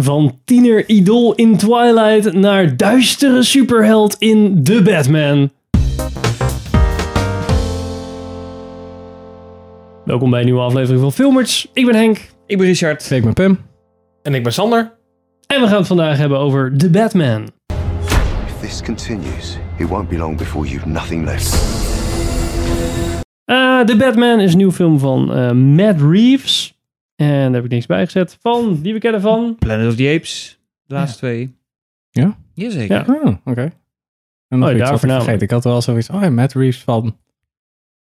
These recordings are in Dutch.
Van tiener-idool in Twilight naar duistere superheld in The Batman. Welkom bij een nieuwe aflevering van Filmers. Ik ben Henk Ik ben Richard. Ik ben Pim. En ik ben Sander. en we gaan het vandaag hebben over The Batman. If this continues, it won't be long before you've nothing left. Eh The Batman is een nieuwe film van eh, Matt Reeves. En daar heb ik niks bij gezet. Van, die we kennen van... Planet of the Apes. De laatste twee. Ja? Jazeker. Ja. Oh, oké. En nog Oh, iets daar wat ik voornamelijk. vergeten. Ik had wel zoiets. Oh ja, Matt Reeves van.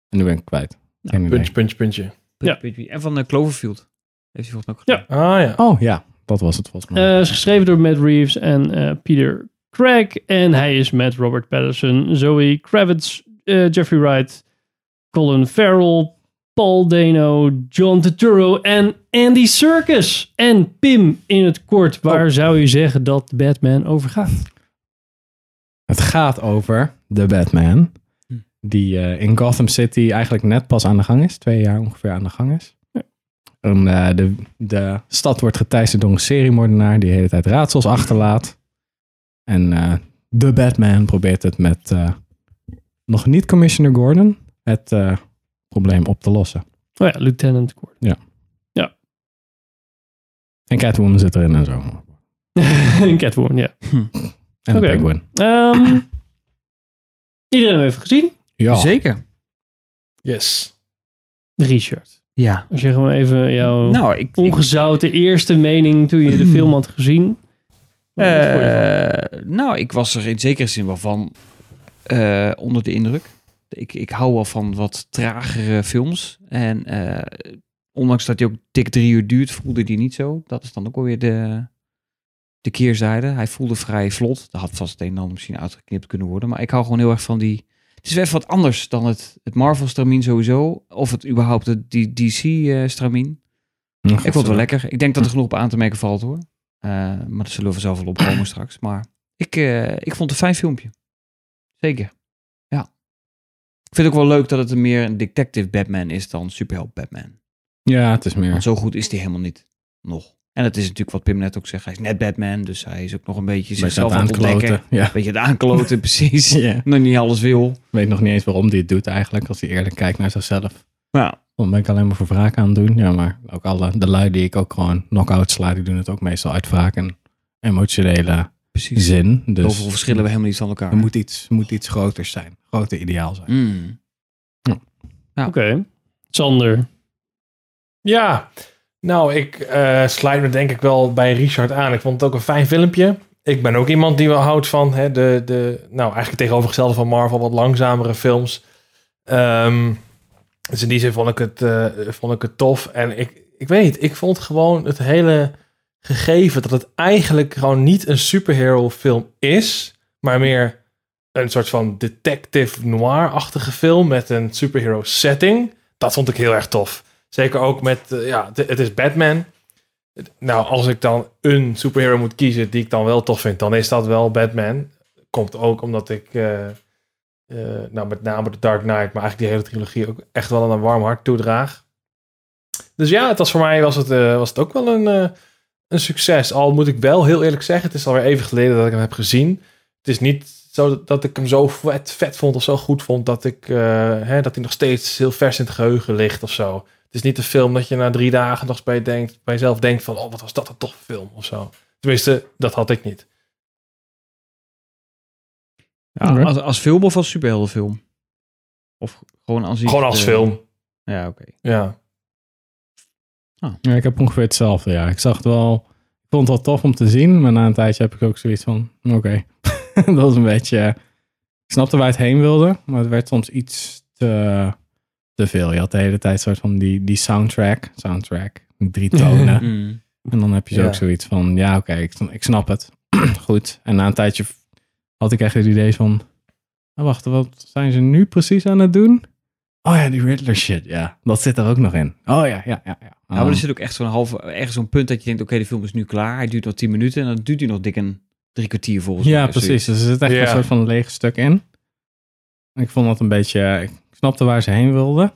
En nu ben ik kwijt. Idee. Puntje, puntje, puntje. Ja. Ja. En van eh, Cloverfield. Heeft hij volgens mij ook gedaan. Ah ja. Oh ja, dat was het volgens mij. Eh is geschreven door Matt Reeves en eh, Peter Craig. En hij is met Robert Pattinson, Zoe Kravitz, eh, Jeffrey Wright, Colin Farrell, Paul Dano, John Turturro en Andy Serkis. En Pim in het kort. Waar zou je zeggen dat Batman over gaat? Het gaat over de Batman. Hm. Die eh, in Gotham City eigenlijk net pas aan de gang is. Twee jaar ongeveer aan de gang is. En, eh, de, de stad wordt geteisterd door een seriemoordenaar die de hele tijd raadsels achterlaat. En eh, de Batman probeert het met nog niet Commissioner Gordon het probleem op te lossen. Oh ja, Lieutenant Gordon. En Catwoman zit erin en zo. En Catwoman, ja. En Oké. de Penguin. Ehm, iedereen heeft gezien? Ja. Zeker. Yes. Richard. Ja. Als je gewoon even jouw Nou, ik... ik ongezouten eerste mening toen je de film had gezien. Eh, nou, ik was er in zekere zin wel van eh, onder de indruk. Ik, ik hou wel van wat tragere films. En eh, ondanks dat hij ook dik drie uur duurt, voelde die niet zo. Dat is dan ook alweer de, de keerzijde. Hij voelde vrij vlot. Dat had vast het een en ander misschien uitgeknipt kunnen worden. Maar ik hou gewoon heel erg van die... Het is weer wat anders dan het, het Marvel-stramien sowieso. Of het überhaupt het DC-stramien. Ik vond het wel lekker. Ik denk dat er genoeg op aan te merken valt hoor. Eh, maar daar zullen we vanzelf wel opkomen straks. Maar ik, eh, ik vond het een fijn filmpje. Zeker. Ik vind het ook wel leuk dat het een meer een detective Batman is dan superheld Batman. Ja, het is meer. Want zo goed is hij helemaal niet. Nog. En het is natuurlijk wat Pim net ook zegt. Hij is net Batman. Dus hij is ook nog een beetje zichzelf aan het ontdekken. Ja. Een beetje het aankloten, precies. Ja. Nog niet alles wil. Ik weet nog niet eens waarom hij het doet eigenlijk. Als hij eerlijk kijkt naar zichzelf. Ja. Dan ben ik alleen maar voor wraak aan het doen. Ja, maar ook alle, de lui die ik ook gewoon knock-out sla, die doen het ook meestal uit wraak en emotionele Precies. zin. Dus verschillen we helemaal niet van elkaar. er moet iets, moet iets groters zijn. Groter ideaal zijn. Mm. Ja. Oké. Sander. Ja. Nou, ik eh sluit me denk ik wel bij Richard aan. Ik vond het ook een fijn filmpje. Ik ben ook iemand die wel houdt van hè, de, de, nou eigenlijk tegenovergestelde van Marvel, wat langzamere films. Ehm, dus in die zin vond ik het, eh, vond ik het tof. En ik, ik weet, ik vond gewoon het hele gegeven dat het eigenlijk gewoon niet een superhero film is, maar meer een soort van detective noir-achtige film met een superhero setting. Dat vond ik heel erg tof. Zeker ook met, eh, ja, het, is Batman. Nou, als ik dan een superhero moet kiezen die ik dan wel tof vind, dan is dat wel Batman. Komt ook omdat ik, eh, eh, nou met name The Dark Knight, maar eigenlijk die hele trilogie ook echt wel aan een warm hart toedraag. Dus ja, het was voor mij was het, was het ook wel een, een succes. Al moet ik wel heel eerlijk zeggen, het is alweer even geleden dat ik hem heb gezien. Het is niet zo dat, ik hem zo vet, vet vond of zo goed vond dat, ik, eh, hè, dat hij nog steeds heel vers in het geheugen ligt of zo. Het is niet een film dat je na drie dagen nog eens bij, denkt, bij jezelf denkt van, oh, wat was dat een toffe film of zo. Tenminste, dat had ik niet. Ja, als, als film of als superheldenfilm? Of gewoon als Gewoon als eh, film. Ja, oké. Ja. Ja, ik heb ongeveer hetzelfde. Ja, ik zag het wel. Ik vond het wel tof om te zien, maar na een tijdje heb ik ook zoiets van: oké, dat was een beetje. Ik snapte waar het heen wilde, maar het werd soms iets te, te veel. Je had de hele tijd soort van die, die soundtrack, soundtrack, drie tonen. Mm. En dan heb je zo Ja. ook zoiets van: ja, oké, ik, ik snap het. Goed. En na een tijdje had ik echt het idee van: oh, wacht, wat zijn ze nu precies aan het doen? Oh ja, die Riddler shit, ja. Dat zit er ook nog in. Oh ja, ja, ja. ja. Ja, maar er zit ook echt zo'n halve, ergens zo'n punt dat je denkt, oké, de film is nu klaar. Hij duurt nog 10 minuten en dan duurt hij nog dik een drie kwartier volgens mij. Ja, precies. Dus er zit echt Ja. een soort van leeg stuk in. Ik vond dat een beetje... Ik snapte waar ze heen wilden.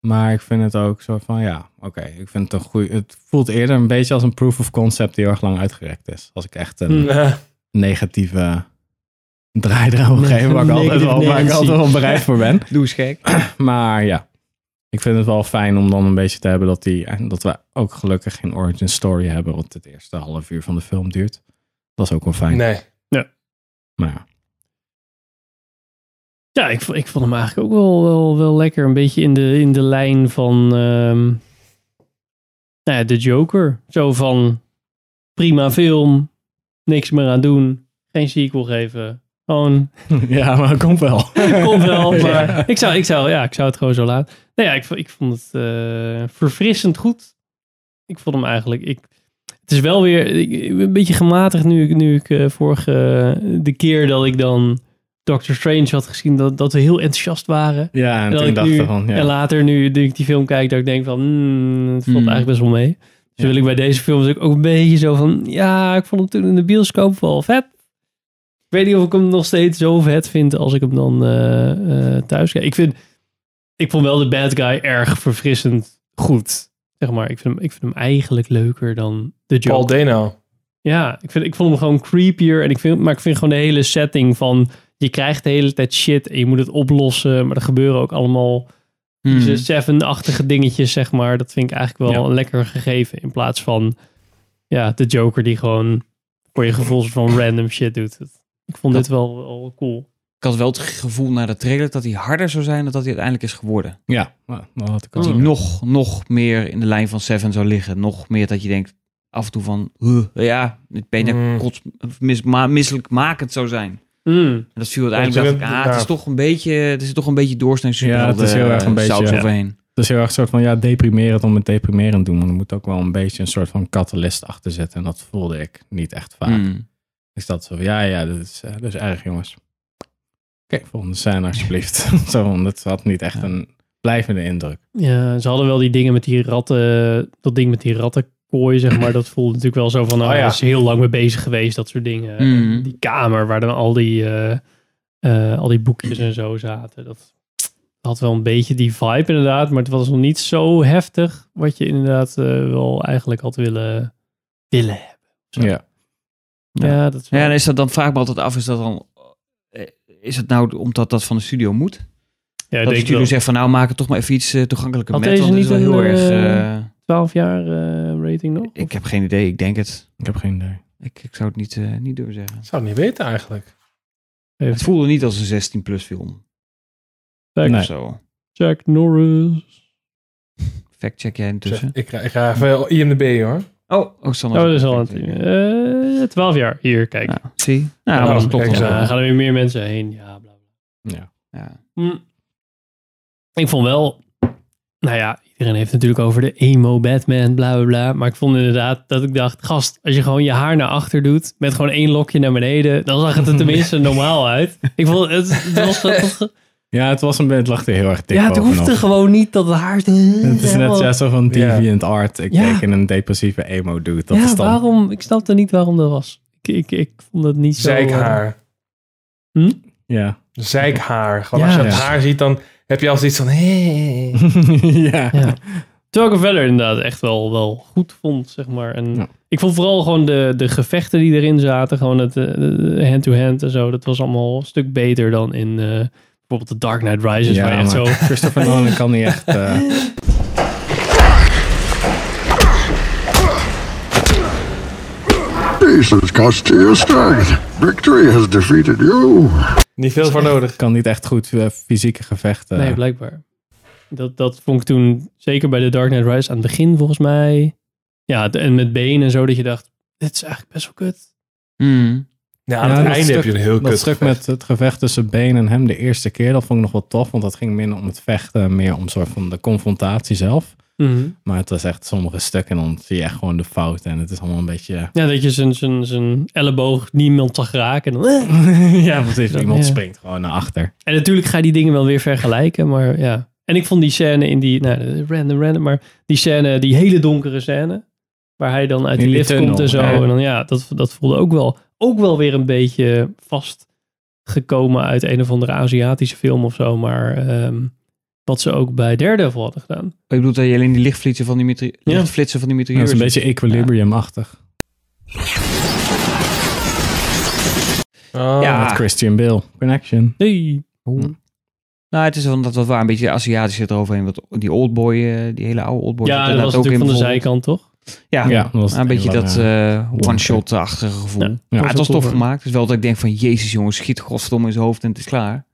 Maar ik vind het ook zo van, ja, oké. ik vind het een goede... Het voelt eerder een beetje als een proof of concept die heel erg lang uitgerekt is. Als ik echt een negatieve draai wil geven, waar ik, altijd wel, waar ik altijd wel bereid voor ben. Doe eens gek. Maar ja, ik vind het wel fijn om dan een beetje te hebben dat, die, en dat we ook gelukkig geen origin story hebben, wat het eerste half uur van de film duurt. Dat is ook wel fijn. nee. Maar ja. Ja, ik, ik vond hem eigenlijk ook wel, wel, wel lekker. Een beetje in de, in de lijn van ehm nou ja, de Joker. Zo van prima film, niks meer aan doen, geen sequel geven. Gewoon, ja, maar komt wel. komt wel. Maar ik zou, ik, zou, ja, ik zou het gewoon zo laten. Nou ja, ik, ik vond het eh, verfrissend goed. Ik vond hem eigenlijk... Ik, het is wel weer ik- een beetje gematigd nu ik, nu ik eh, vorige... de keer dat ik dan Doctor Strange had gezien, dat, dat we heel enthousiast waren. Ja, en dat ik dacht nu- ik van, En ja. later, nu, nu ik die film kijk, dat ik denk van, hmm, het valt Hmm. eigenlijk best wel mee. Dus Ja. wil ik bij deze film dus ook een beetje zo van, ja, ik vond hem toen in de bioscoop wel vet. Ik weet niet of ik hem nog steeds zo vet vind als ik hem dan eh, eh, thuis kijk. Ik vind, ik vond wel de bad guy erg verfrissend goed. Zeg maar, ik vind hem, ik vind hem eigenlijk leuker dan de Joker. Paul Dano. Ja, ik, vind, ik vond hem gewoon creepier. En ik vind, maar ik vind gewoon de hele setting van... Je krijgt de hele tijd shit en je moet het oplossen. Maar er gebeuren ook allemaal Hmm. deze Seven-achtige dingetjes, zeg maar. Dat vind ik eigenlijk wel Ja. een lekker gegeven. In plaats van ja, de Joker die gewoon voor je gevoel van random shit doet. Ik vond dit wel, wel cool. Ik had wel het gevoel na de trailer dat hij harder zou zijn dan dat hij uiteindelijk is geworden. Ja, nou, dat had ik al. Dat hij nog, nog meer in de lijn van Seven zou liggen. Nog meer dat je denkt af en toe van, huh, ja, het bijna kots, mis, ma, misselijkmakend zou zijn. Mm. En dat viel uiteindelijk, Ja, dacht ik, ah, het is toch een beetje, het is toch een beetje doorsnee Ja, het is heel erg een beetje, ja. overheen. Het is heel erg een soort van, ja, deprimerend om het deprimerend te doen. Maar er moet ook wel een beetje een soort van catalyst achter zitten. En dat voelde ik niet echt vaak. Hmm. Ik zat zo ja, ja, dat is, eh, dat is erg, jongens. Oké, volgende scène alsjeblieft. zo, want het had niet echt Ja. een blijvende indruk. Ja, ze hadden wel die dingen met die ratten... Dat ding met die rattenkooi, zeg maar. Dat voelde natuurlijk wel zo van... Nou, Oh ja. is heel lang mee bezig geweest, dat soort dingen. Mm. Die kamer waar dan al die, eh, eh, al die boekjes en zo zaten. Dat had wel een beetje die vibe inderdaad. Maar het was nog niet zo heftig... wat je inderdaad wel eigenlijk had willen, willen hebben. Zo. Ja. Ja, Ja. dat is wel- Ja, en is dat dan vraag ik me altijd af, is dat dan, eh, is het nou omdat dat van de studio moet? ja, dat de ik denk studio wel. zegt van nou maak het toch maar even iets eh, toegankelijker met, want het is niet wel heel een, erg... eh, eh, 12 jaar eh, rating nog? ik heb geen idee, ik denk het. Ik heb geen idee. Ik, ik zou het niet, eh, niet durven zeggen. Ik zou het niet weten eigenlijk. Even Het voelde niet als een 16 plus film. Nee. Of zo. Jack Norris. Fact check jij intussen. Ik, ga- ik ga even IMDb hoor. Oh, oh, Sander. Oh, dat is al een Fact tien. checken. Eh 12 jaar. Hier, kijk. Ja, zie. Nou, Ja, dat dan- klopt. Ja, gaan er weer meer mensen heen. Ja, bla bla. Ja. Ja. Hm. Ik vond wel, nou ja, iedereen heeft het natuurlijk over de emo Batman, bla bla bla. Maar ik vond inderdaad dat ik dacht, gast, als je gewoon je haar naar achter doet, met gewoon één lokje naar beneden, dan zag het er tenminste normaal uit. Ik vond het, het was het, ja, het was een beetje, het lag er heel erg dik ja, het bovenop. hoefde gewoon niet dat haar. Het is net ja, zo van Ja. deviant art. Ik Ja. in een depressieve emo dude. Dat ja, is dan... waarom? Ik snapte niet waarom dat was. Ik, ik, ik vond het niet zo. eh, Zijkhaar. Ja. Zijkhaar. Gewoon Ja. als je het Ja. haar ziet, dan heb je als iets van... Hey. ja. Ja. Terwijl ik verder inderdaad echt wel, wel goed vond, zeg maar. En Ja. ik vond vooral gewoon de, de gevechten die erin zaten, gewoon het eh, de hand-to-hand en zo, dat was allemaal een stuk beter dan in eh, bijvoorbeeld The Dark Knight Rises, Ja, waar je echt maar zo... Christopher Nolan kan niet echt... eh, Jesus cost to your strength. Victory has defeated you. Niet veel voor nodig. kan niet echt goed eh, fysieke gevechten. Nee, blijkbaar. Dat, dat vond ik toen, zeker bij The Dark Knight Rises, aan het begin volgens mij. Ja, de- en met benen en zo, dat je dacht, dit is eigenlijk best wel kut. Hmm. Ja, aan Ja, het einde heb stuk- je een heel dat kut stuk gevecht. met het gevecht tussen Bane en hem de eerste keer, dat vond ik nog wel tof. Want dat ging minder om het vechten, meer om soort van de confrontatie zelf. Maar het was echt sommige stukken en dan zie je echt gewoon de fout. En het is allemaal een beetje... Ja, dat je zijn, zijn, zijn elleboog niemand zag raken. En, dan, eh. ja, precies. Iemand Ja. springt gewoon naar achter. En natuurlijk ga je die dingen wel weer vergelijken, maar ja. En ik vond die scène in die, nou, de random, random, maar die scène, die hele donkere scène, waar hij dan uit die die lift tunnel, komt en zo. ja. En dan ja, dat, dat voelde ook wel, ook wel weer een beetje vastgekomen uit een of andere Aziatische film of zo. Maar ehm, Wat ze ook bij Daredevil hadden gedaan. Ik bedoel dat je alleen die lichtflitsen van die, metri- Ja. lichtflitsen van die Dat is een beetje Equilibrium-achtig. Oh. Ja. Met Christian Bale. Connection. Hey. Nou, het is wel dat wat waar een beetje Aziatisch zit eroverheen. Wat die oldboy, eh, die hele oude oldboy. Ja, dat was inderdaad natuurlijk van de zijkant, toch? Ja, Ja, dat een beetje dat eh, one one-shot-achtige gevoel. Ja. Het was tof gemaakt. Dus wel dat ik denk van, jezus jongens, schiet godverdomme in zijn hoofd en het is klaar.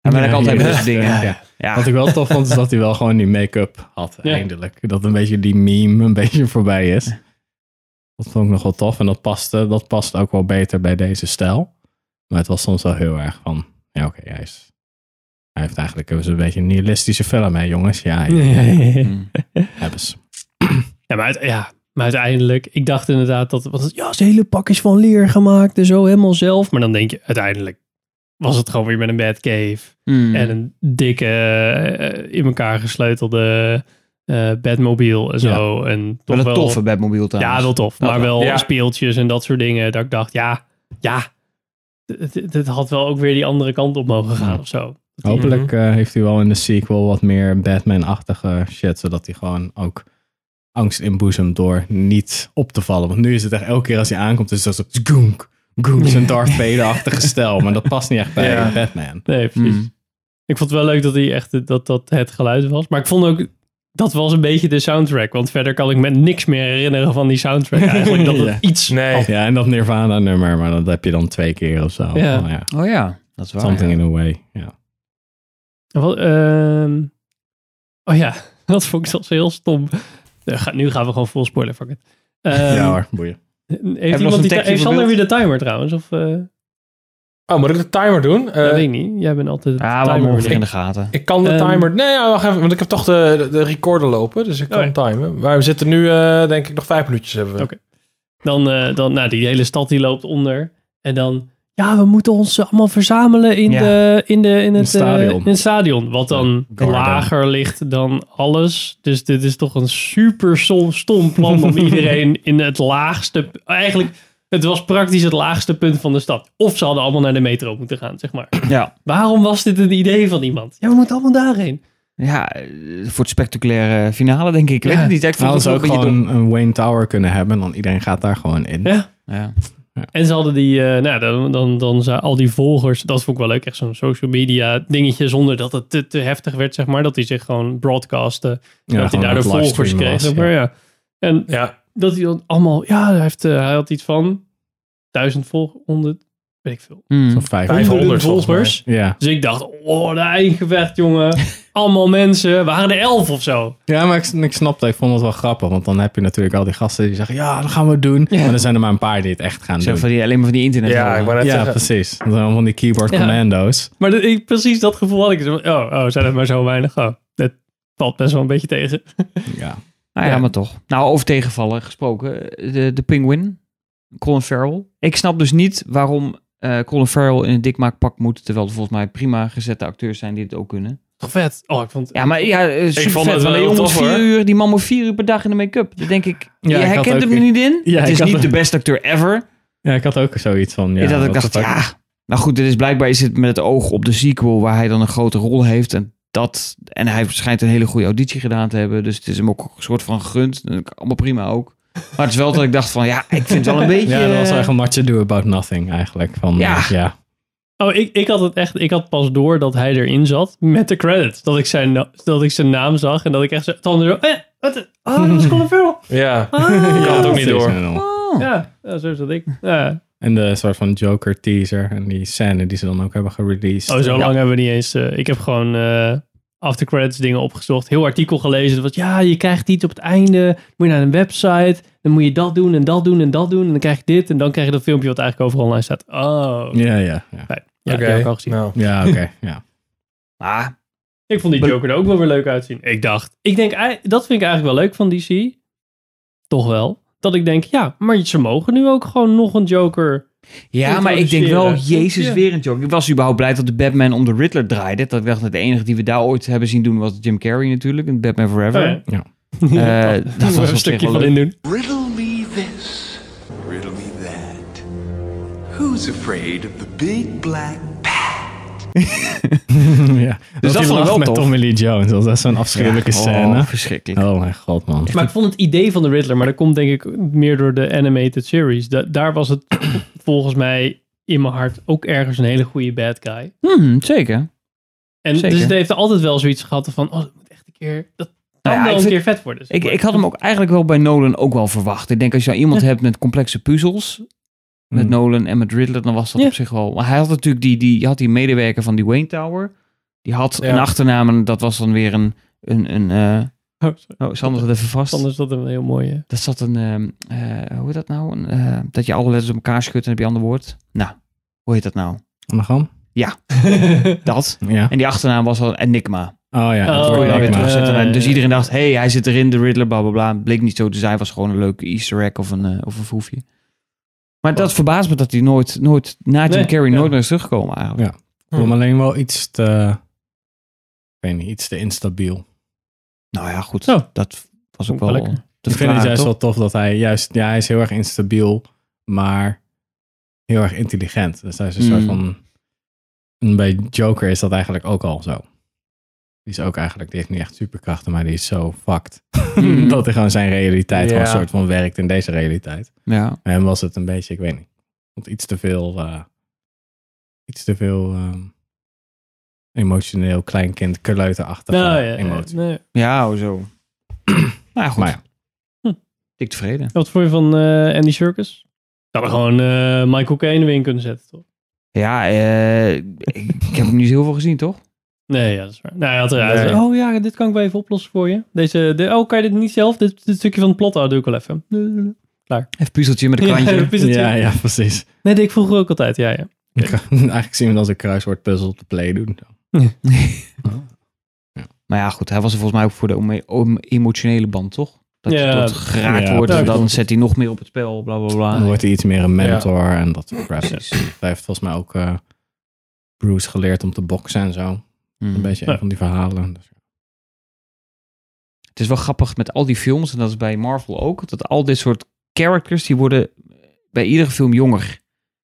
En ben ik Ja, altijd met dingen. Ja. Wat ik wel tof vond, is dat hij wel gewoon die make-up had, Ja. eindelijk. Dat een beetje die meme een beetje voorbij is. Dat vond ik nog wel tof. En dat paste, dat past ook wel beter bij deze stijl. Maar het was soms wel heel erg van... Ja, oké, hij is... Hij heeft eigenlijk een beetje een nihilistische film, hè jongens? Ja, ja, hebben ze. Ja, maar, uit- ja, maar uiteindelijk, ik dacht inderdaad dat want het, ja, zijn hele pak is van leer gemaakt en zo helemaal zelf. Maar dan denk je, uiteindelijk was het gewoon weer met een Batcave Mm. en een dikke, eh, in elkaar gesleutelde eh Batmobile en zo. En toch wel een toffe Batmobile trouwens. Ja, wel tof. Maar wel Ja. speeltjes en dat soort dingen. Dat ik dacht, ja, ja, het- had wel ook weer die andere kant op mogen gaan Ja. of zo. Hopelijk eh, heeft hij wel in de sequel wat meer Batman-achtige shit. Zodat hij gewoon ook angst inboezemt door niet op te vallen. Want nu is het echt elke keer als hij aankomt, is het zo goonk, goonk. Zijn Darth Vader-achtige stijl. Maar dat past niet echt bij Ja. Batman. Nee, precies. Mm. Ik vond het wel leuk dat hij echt dat, dat het geluid was. Maar ik vond ook, dat was een beetje de soundtrack. Want verder kan ik me niks meer herinneren van die soundtrack eigenlijk. Dat het Ja. iets Nee. had. Ja, en dat Nirvana-nummer, maar dat heb je dan twee keer of zo. Ja. Oh, ja. Oh ja, dat is waar. Something ja. in a way. Ja. Wat, ehm, oh ja, dat vond ik zelfs heel stom. Eh, Nu gaan we gewoon full spoiler, fuck it. Ehm, ja hoor, boeien. Heeft, iemand die, heeft Sander weer de timer trouwens? Of, eh Oh, moet ik de timer doen? Eh, dat weet ik niet. Jij bent altijd de timer. in de gaten. Ik kan de Ehm, timer... Nee, ja, wacht even, want ik heb toch de, de, de recorder lopen, dus ik kan Oh ja. timen. Maar we zitten nu, eh, denk ik, nog vijf minuutjes hebben we. Oké. Dan, eh, dan, nou, die hele stad die loopt onder. En dan, ja, we moeten ons allemaal verzamelen in, Ja. de, in, de, in, het, het stadion. eh, in het stadion. Wat dan Garden. lager ligt dan alles. Dus dit is toch een super stom, plan om iedereen in het laagste... Eigenlijk, het was praktisch het laagste punt van de stad. Of ze hadden allemaal naar de metro moeten gaan, zeg maar. Ja, Waarom was dit een idee van iemand? Ja, we moeten allemaal daarheen. ja eh, voor het spectaculaire finale denk ik. Weet Ja. het niet. Ik vond Nou, het ook een een Wayne Tower kunnen hebben. En dan iedereen gaat daar gewoon in. Ja. Ja. En ze hadden die, eh, nou, dan, dan, dan zijn al die volgers, dat vond ik wel leuk, echt zo'n social media dingetje, zonder dat het te, te heftig werd, zeg maar. Dat hij zich gewoon broadcasten, Ja, dat hij daardoor het volgers kreeg. was, maar, ja. ja. En Ja, dat hij dan allemaal, ja, hij, heeft, eh, hij had iets van duizend volgers, honderd, weet ik veel. Mm. Zo'n vijf. 500 Honderden volgens mij. volgers. Ja. Dus ik dacht, oh, de eindgevecht, jongen. allemaal mensen, waren er elf of zo. ja, maar ik, ik snapte, ik vond het wel grappig. Want dan heb je natuurlijk al die gasten die zeggen, ja, dat gaan we doen. Ja. Maar er zijn er maar een paar die het echt gaan Zo doen. van die, alleen maar van die internet. ja ik Ja, zeggen. precies. Dat zijn allemaal van die keyboard Ja. commando's. Maar dat- ik, precies dat gevoel had ik. Zo van, Oh, oh, zijn het maar zo weinig? Oh, dat valt best wel een beetje tegen. Ja. Nou ja, Ja. maar toch. Nou, over tegenvallen gesproken. De, de Penguin, Colin Farrell. Ik snap dus niet waarom eh, Colin Farrell in een dikmaakpak moet. Terwijl er volgens mij prima gezette acteurs zijn die het ook kunnen. Toch vet. Oh, ik vond Ja, maar ja, eh, vond vet, het wel tof, vier hoor. uur, die man moet vier uur per dag in de make-up. Dan denk ik, Ja, je ik had herkent hem er niet in. Ja, het is niet ook- de beste acteur ever. ja, ik had ook zoiets van, ja. Dat ik dacht, ja. Nou goed, dit is blijkbaar is het met het oog op de sequel waar hij dan een grote rol heeft. En, dat, en hij schijnt een hele goede auditie gedaan te hebben. Dus het is hem ook een soort van gegund. Allemaal prima ook. Maar het is wel dat ik dacht van, ja, ik vind het wel een beetje... Ja, dat was eh, echt een much ado about nothing eigenlijk. Van, Ja. ja. ja. Oh, ik, ik had het echt. Ik had pas door dat hij erin zat met de credits. Dat ik zijn, dat ik zijn naam zag en dat ik echt zo. Tanden zo. Eh, wat? Ah, dat was Colin Farrell. Ja, Ah, ik had het ook niet door. oh. Ja, zo zat ik. Ja. En de soort van Joker teaser en die scène die ze dan ook hebben gereleased. Oh, zo Ja. lang hebben we niet eens. eh, ik heb gewoon eh after credits dingen opgezocht. Heel artikel gelezen. Dat was ja, je krijgt iets op het einde. Moet je naar een website. Dan moet je dat doen en dat doen en dat doen. En dan krijg je dit. En dan krijg je dat filmpje wat eigenlijk overal online staat. Oh. Ja, ja, ja. Oké, die heb ik al gezien. nou. Ja, oké. ja. Ah, Ik vond die Joker er ook wel weer leuk uitzien. Ik dacht, ik denk, dat vind ik eigenlijk wel leuk van DC. Toch wel. Dat ik denk, ja, maar ze mogen nu ook gewoon nog een Joker. Ja, maar ik denk wel, jezus, Ja. weer een joke. Ik was überhaupt blij dat de Batman om de Riddler draaide. Dat werd de enige die we daar ooit hebben zien doen was Jim Carrey natuurlijk. In Batman Forever. Oh, ja. Eh, dat was een stukje van in doen. Riddle me this, riddle me that. Who's afraid of the big black bat? ja. Dus dat vond ik wel met tof. Tommy Lee Jones. Dat is zo'n afschuwelijke Ja, scène. Oh, verschrikkelijk. Oh mijn god, man. Maar ik vond het idee van de Riddler, maar dat komt denk ik meer door de animated series. Da- daar was het volgens mij in mijn hart ook ergens een hele goede bad guy. Hmm, zeker. En Zeker. dus het heeft altijd wel zoiets gehad van, oh, dat moet echt een keer, dat kan Nou ja, wel een vind- keer vet worden. zeg Ik, maar. ik had hem ook eigenlijk wel bij Nolan ook wel verwacht. Ik denk als je nou iemand hebt met complexe puzzels, met Hmm. Nolan en met Riddler, dan was dat Ja. op zich wel. Maar hij had natuurlijk die, die, had die medewerker van die Wayne Tower. Die had Ja. een achternaam en dat was dan weer een, een, een eh, Oh, sorry. oh, Sander zat even vast. Anders is dat een heel mooie. Dat zat een, ehm, eh, hoe heet dat nou? Een, eh, dat je alle letters op elkaar schudt en heb je een ander woord. Nou, hoe heet dat nou? Anagram? Dat. Ja. En die achternaam was al Enigma. Oh ja. Oh, weer En dus ja. iedereen dacht, hey, hij zit erin, de Riddler, bla bla bla. Bleek niet zo te zijn, was gewoon een leuke easter egg of een, eh, of een foefje. Maar dat verbaast me dat hij nooit, nooit na Jim Nee, Carrey ja. nooit meer is teruggekomen eigenlijk. Ik vond hem alleen wel iets te... Ik weet niet, iets te instabiel. Nou ja, goed. Dat was ook wel wel lekker. te ik vind het juist toch? wel tof dat hij juist... Ja, hij is heel erg instabiel, maar heel erg intelligent. Dus hij is een Mm. soort van... En bij Joker is dat eigenlijk ook al zo. Die is ook eigenlijk... Die heeft niet echt superkrachten, maar die is zo fucked. Mm. dat hij gewoon zijn realiteit gewoon een soort van werkt in deze realiteit. Ja. En was het een beetje, ik weet niet, iets te veel, eh, iets te veel ehm, emotioneel kleinkind kleuterachtige Nou ja, emotie. nee. ja, oh, zo. nou ja, goed. Maar ja. Ik tevreden. Wat vond je van eh, Andy Circus? Zou er gewoon eh, Michael Caine weer in kunnen zetten, toch? Ja, eh, ik, heb hem niet zo heel veel gezien, toch? Nee, ja, dat is waar. Nou, hij had eruit. Nee. Oh ja, dit kan ik wel even oplossen voor je. Deze, de, oh, kan je dit niet zelf? Dit, dit stukje van het plot, oh, doe ik wel even. Even puzzeltje met een Ja, krantje. Ja, ja, precies. Nee, deed ik vroeger ook altijd, ja, ja. Eigenlijk zien we het als een kruiswoordpuzzel op de play doen. Maar ja, goed. Hij was er volgens mij ook voor de om- emotionele band, toch? Dat je Ja, tot geraakt ja, wordt en ja, dan zet hij nog meer op het spel, bla bla bla. Dan wordt hij iets meer een mentor en dat soort crap. Precies. Hij heeft volgens mij ook eh, Bruce geleerd om te boksen en zo. Hmm. Een beetje Ja. een van die verhalen. Dus, Het is wel grappig met al die films, en dat is bij Marvel ook, dat al dit soort characters, die worden bij iedere film jonger.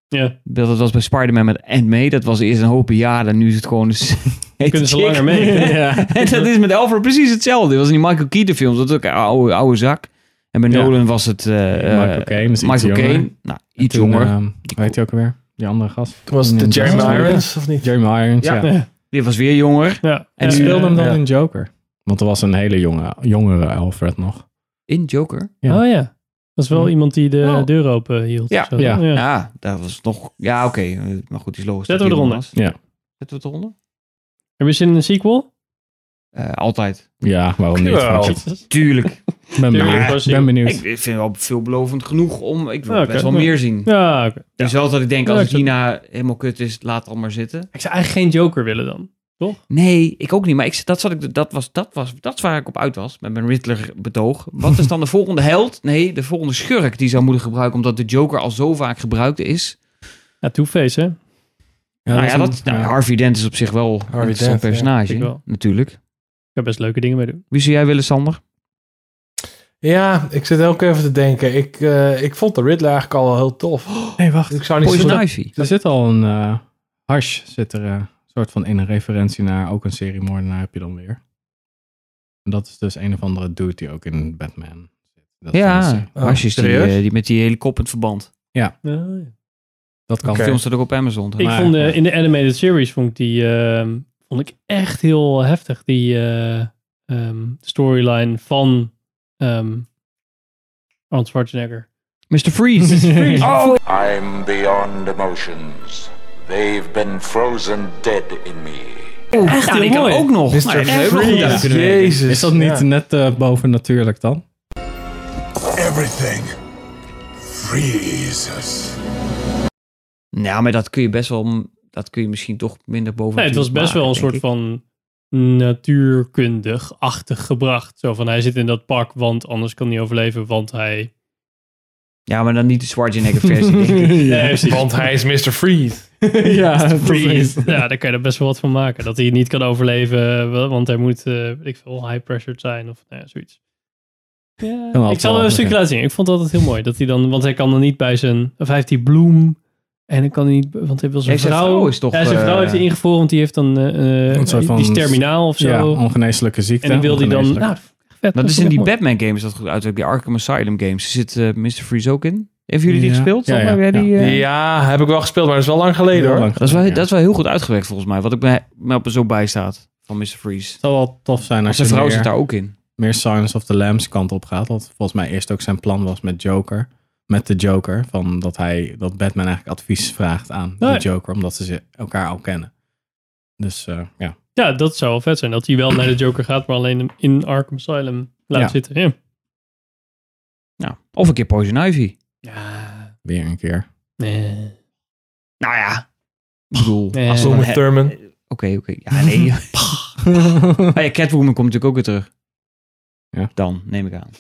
Ja, Dat was bij Spider-Man met Aunt May, dat was eerst een hoop bejaarden, nu is het gewoon... Dus, kunnen ze langer mee. ja. en dat is met Alfred precies hetzelfde. Dat was in die Michael Keaton films, dat is ook een oude, oude zak. En bij Ja. Nolan was het eh, Michael eh, Caine jonger. Caine. Nou, iets Toen, jonger. ehm, hoe heet hij ook alweer? Die andere gast? Toen was het de Jeremy. Irons, of niet? Jeremy Irons, Ja. ja. ja. Die was weer jonger. ja. En die speelde hem dan ja. in Joker. Want er was een hele jonge, jongere Alfred nog. In Joker. Ja. Oh ja. Dat is wel Ja. iemand die de Oh. deur open hield. Ja. of zo. Ja. Ja, dat was nog... Ja, oké. Maar goed, die is logisch. Zetten dat we eronder. Ja. Zetten we het eronder? Heb je zin in een sequel? Eh, altijd. Ja, waarom niet? Tuurlijk. Ik ben benieuwd. ben benieuwd. Ik vind het wel veelbelovend genoeg om... Ik wil best wel meer zien. Ja, oké. Dus wel dat ik denk, als hierna helemaal kut is, laat het maar zitten. Ik zou eigenlijk geen Joker willen dan. Nee, ik ook niet. Maar ik, dat, zat ik, dat, was, dat, was, dat is waar ik op uit was met mijn Riddler-betoog. Wat is dan de volgende held? Nee, de volgende schurk die zou moeten gebruiken, omdat de Joker al zo vaak gebruikt is. Ja, Two-Face, hè? Ja, nou ja, dat, nou. Harvey Dent is op zich wel een interessant Dent, personage, natuurlijk. Ik heb best leuke dingen mee doen. Wie zou jij willen, Sander? Ja, ik zit ook even te denken. Ik, eh, ik vond de Riddler eigenlijk al wel heel tof. Nee, wacht. Ik zou niet Poison zo... Ivy. Er zit al een eh hash, zit er eh, soort van in een referentie naar ook een serie moordenaar heb je dan weer. En dat is dus een of andere dude die ook in Batman zit. Dat Ja. Oh, Harsjes die, serieus? eh, die met die hele kop in het verband. Ja, Dat kan. De Oké. film staat ook op Amazon. Ik Maar- vond eh, in de animated series vond ik die ehm, vond ik echt heel heftig. Die eh, ehm, storyline van ehm Arnold Schwarzenegger. Mr. Freeze. oh, I'm beyond emotions. They've been frozen dead in me. echt ja, heel mooi. ook nog. Mr. Nou, Freeze. Jezus. Is dat niet Ja. net eh, boven natuurlijk dan? Everything freezes. Nou, maar dat kun je best wel... Dat kun je misschien toch minder boven Nee, het was best wel een soort van natuurkundig-achtig gebracht. Zo van hij zit in dat pak, want anders kan hij overleven, want hij... Ja, maar dan niet de Schwarzenegger versie. denk ik. Ja, precies. Want hij is Mr. Freeze. ja, Freeze. Ja, daar kan je er best wel wat van maken. Dat hij niet kan overleven, want hij moet, eh weet ik veel, high-pressured zijn of nou ja, zoiets. Ja, ik zal er een stukje laten zien. Ik vond dat altijd heel mooi. Dat hij dan, want hij kan dan niet bij zijn, of hij heeft die bloem En dan kan hij niet, want hij wel zijn vrouw. vrouw is toch, Ja, zijn vrouw eh, heeft hij ingevroren, want die heeft dan, eh, Een soort van- die is terminaal of zo. Ja, ongeneeslijke ziekte. en die wil hij dan, nou, vet. Dat is in die mooi. Batman games dat goed uit. Die Arkham Asylum games. Zit eh Mr. Freeze ook in? Hebben jullie die Ja. gespeeld? Ja, ja, Heb jij die, ja. eh, Ja, heb ik wel gespeeld, maar dat is wel lang geleden hoor. lang Dat, is wel, dat is wel heel goed uitgewerkt volgens mij. Wat ik me, me op zo bij staat van Mr. Freeze. Het zal wel tof zijn als Zijn je vrouw meer, zit daar ook in. meer Silence of the Lambs kant op gaat. Wat volgens mij eerst ook zijn plan was met Joker. Met de Joker. Van dat, hij, dat Batman eigenlijk advies vraagt aan de Joker. Omdat ze ze elkaar al kennen. Dus eh, ja. Ja, dat zou wel vet zijn. Dat hij wel naar de Joker gaat, maar alleen hem in Arkham Asylum laat Ja. zitten. Ja. Nou, of een keer Poison Ivy. Ja. Weer een keer. Nee. Nou ja. Ik bedoel. Nee. als Uma dan- Thurman. Oké, oké. Ja, nee. Ja, Catwoman komt natuurlijk ook weer terug. Ja. Dan, neem ik aan.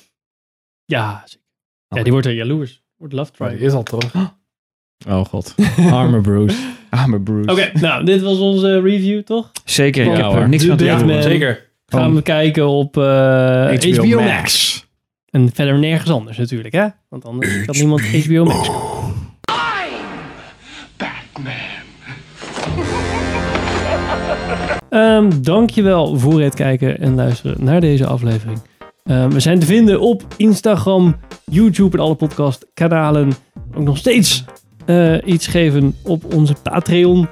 Ja, zeker. Ja, die wordt er jaloers. Wordt love Maar die triangle. is al terug. Oh god. Arme Bruce. Maar Bruce. Oké, nou, dit was onze review, toch? Zeker, ik Ja, heb hoor. er niks aan te doen. Zeker. Gaan we kijken op eh, HBO, Max. Max. En verder nergens anders natuurlijk, hè? Want anders kan niemand HBO Max. Ehm dankjewel voor het kijken en luisteren naar deze aflevering. Ehm, we zijn te vinden op Instagram, YouTube en alle podcastkanalen. Ook nog steeds eh, iets geven op onze Patreon.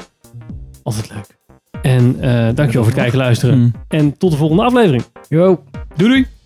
Altijd leuk. En eh dankjewel voor het kijken en luisteren. Hmm. En tot de volgende aflevering. Yo. Doei doei!